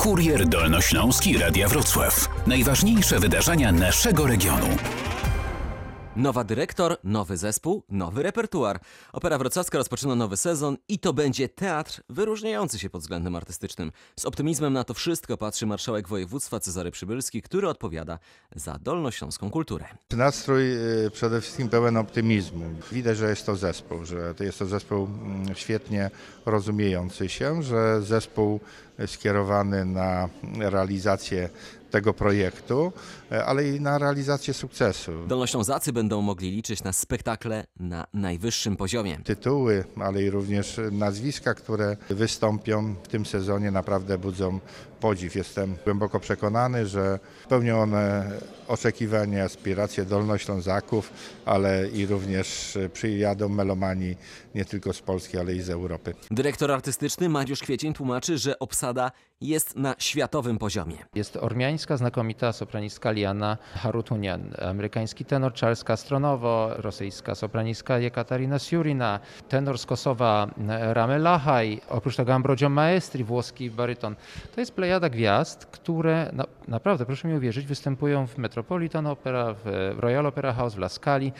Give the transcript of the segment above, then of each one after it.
Kurier Dolnośląski Radia Wrocław. Najważniejsze wydarzenia naszego regionu. Nowa dyrektor, nowy zespół, nowy repertuar. Opera Wrocławska rozpoczyna nowy sezon i to będzie teatr wyróżniający się pod względem artystycznym. Z optymizmem na to wszystko patrzy marszałek województwa Cezary Przybylski, który odpowiada za dolnośląską kulturę. Nastrój y, przede wszystkim pełen optymizmu. Widać, że jest to zespół, że to jest to zespół mm, świetnie rozumiejący się, że zespół skierowany na realizację tego projektu, e, ale i na realizację sukcesu. Dolnoślązacy będą mogli liczyć na spektakle na najwyższym poziomie. Tytuły, ale i również nazwiska, które wystąpią w tym sezonie naprawdę budzą podziw. Jestem głęboko przekonany, że spełnią one oczekiwania, aspiracje Dolnoślązaków, ale i również przyjadą melomani nie tylko z Polski, ale i z Europy. Dyrektor artystyczny Mariusz Kwiecień tłumaczy, że obsada jest na światowym poziomie. Jest ormiańska znakomita sopranistka Liana Harutunian, amerykański tenor Charles Castronowo, rosyjska sopranistka Jekaterina Siurina, tenor z Kosowa Rame Lahaj, oprócz tego Ambrogio Maestri, włoski baryton. To jest plejada gwiazd, które no, naprawdę, proszę mi uwierzyć, występują w Metropolitan Opera, w Royal Opera House, w La Scali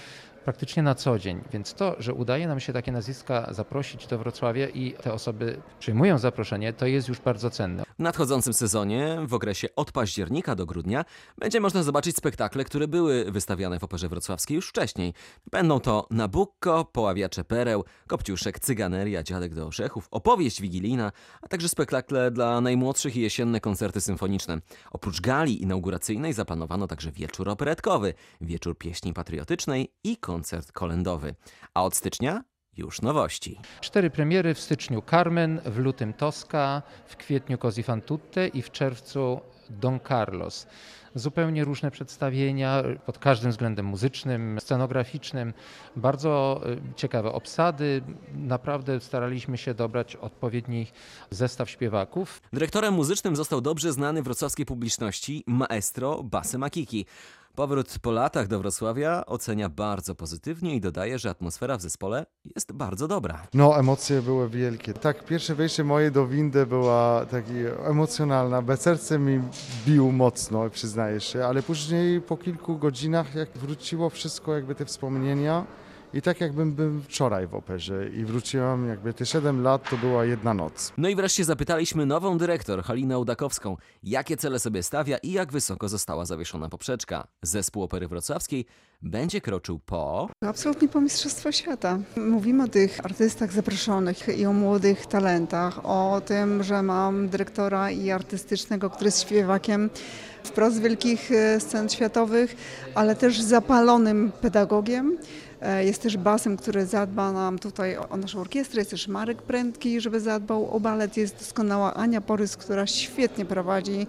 praktycznie na co dzień. Więc to, że udaje nam się takie nazwiska zaprosić do Wrocławia i te osoby przyjmują zaproszenie, to jest już bardzo cenne. W nadchodzącym sezonie, w okresie od października do grudnia, będzie można zobaczyć spektakle, które były wystawiane w Operze Wrocławskiej już wcześniej. Będą to Nabucco, Poławiacze Pereł, Kopciuszek, Cyganeria, Dziadek do Orzechów, Opowieść Wigilijna, a także spektakle dla najmłodszych i jesienne koncerty symfoniczne. Oprócz gali inauguracyjnej zaplanowano także wieczór operetkowy, wieczór pieśni patriotycznej i koncert kolendowy. A od stycznia już nowości. Cztery premiery w styczniu Carmen, w lutym Tosca, w kwietniu Così fan tutte i w czerwcu Don Carlos. Zupełnie różne przedstawienia pod każdym względem muzycznym, scenograficznym, bardzo y, ciekawe obsady. Naprawdę staraliśmy się dobrać odpowiedni zestaw śpiewaków. Dyrektorem muzycznym został dobrze znany wrocławskiej publiczności maestro Basy Makiki. Powrót po latach do Wrocławia ocenia bardzo pozytywnie i dodaje, że atmosfera w zespole jest bardzo dobra. No, emocje były wielkie. Tak, pierwsze wejście moje do windy była taki emocjonalna, bez serce mi bił mocno, przyznaję się, ale później po kilku godzinach, jak wróciło wszystko, jakby te wspomnienia, i tak jakbym był wczoraj w operze i wróciłam, jakby te 7 lat to była jedna noc. No i wreszcie zapytaliśmy nową dyrektor, Halinę Udakowską, jakie cele sobie stawia i jak wysoko została zawieszona poprzeczka. Zespół Opery Wrocławskiej będzie kroczył po... Absolutnie po Mistrzostwo Świata. Mówimy o tych artystach zaproszonych i o młodych talentach, o tym, że mam dyrektora i artystycznego, który jest śpiewakiem wprost wielkich e, scen światowych, ale też zapalonym pedagogiem. E, Jest też basem, który zadba nam tutaj o naszą orkiestrę. Jest też Marek Prędki, żeby zadbał o balet. Jest doskonała Ania Porys, która świetnie prowadzi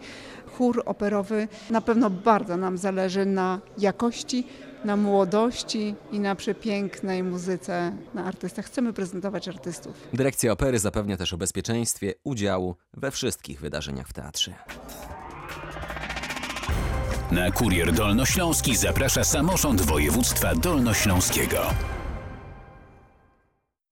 chór operowy. Na pewno bardzo nam zależy na jakości, na młodości i na przepięknej muzyce, na artystach. Chcemy prezentować artystów. Dyrekcja opery zapewnia też o bezpieczeństwie udziału we wszystkich wydarzeniach w teatrze. Na Kurier Dolnośląski zaprasza samorząd województwa dolnośląskiego.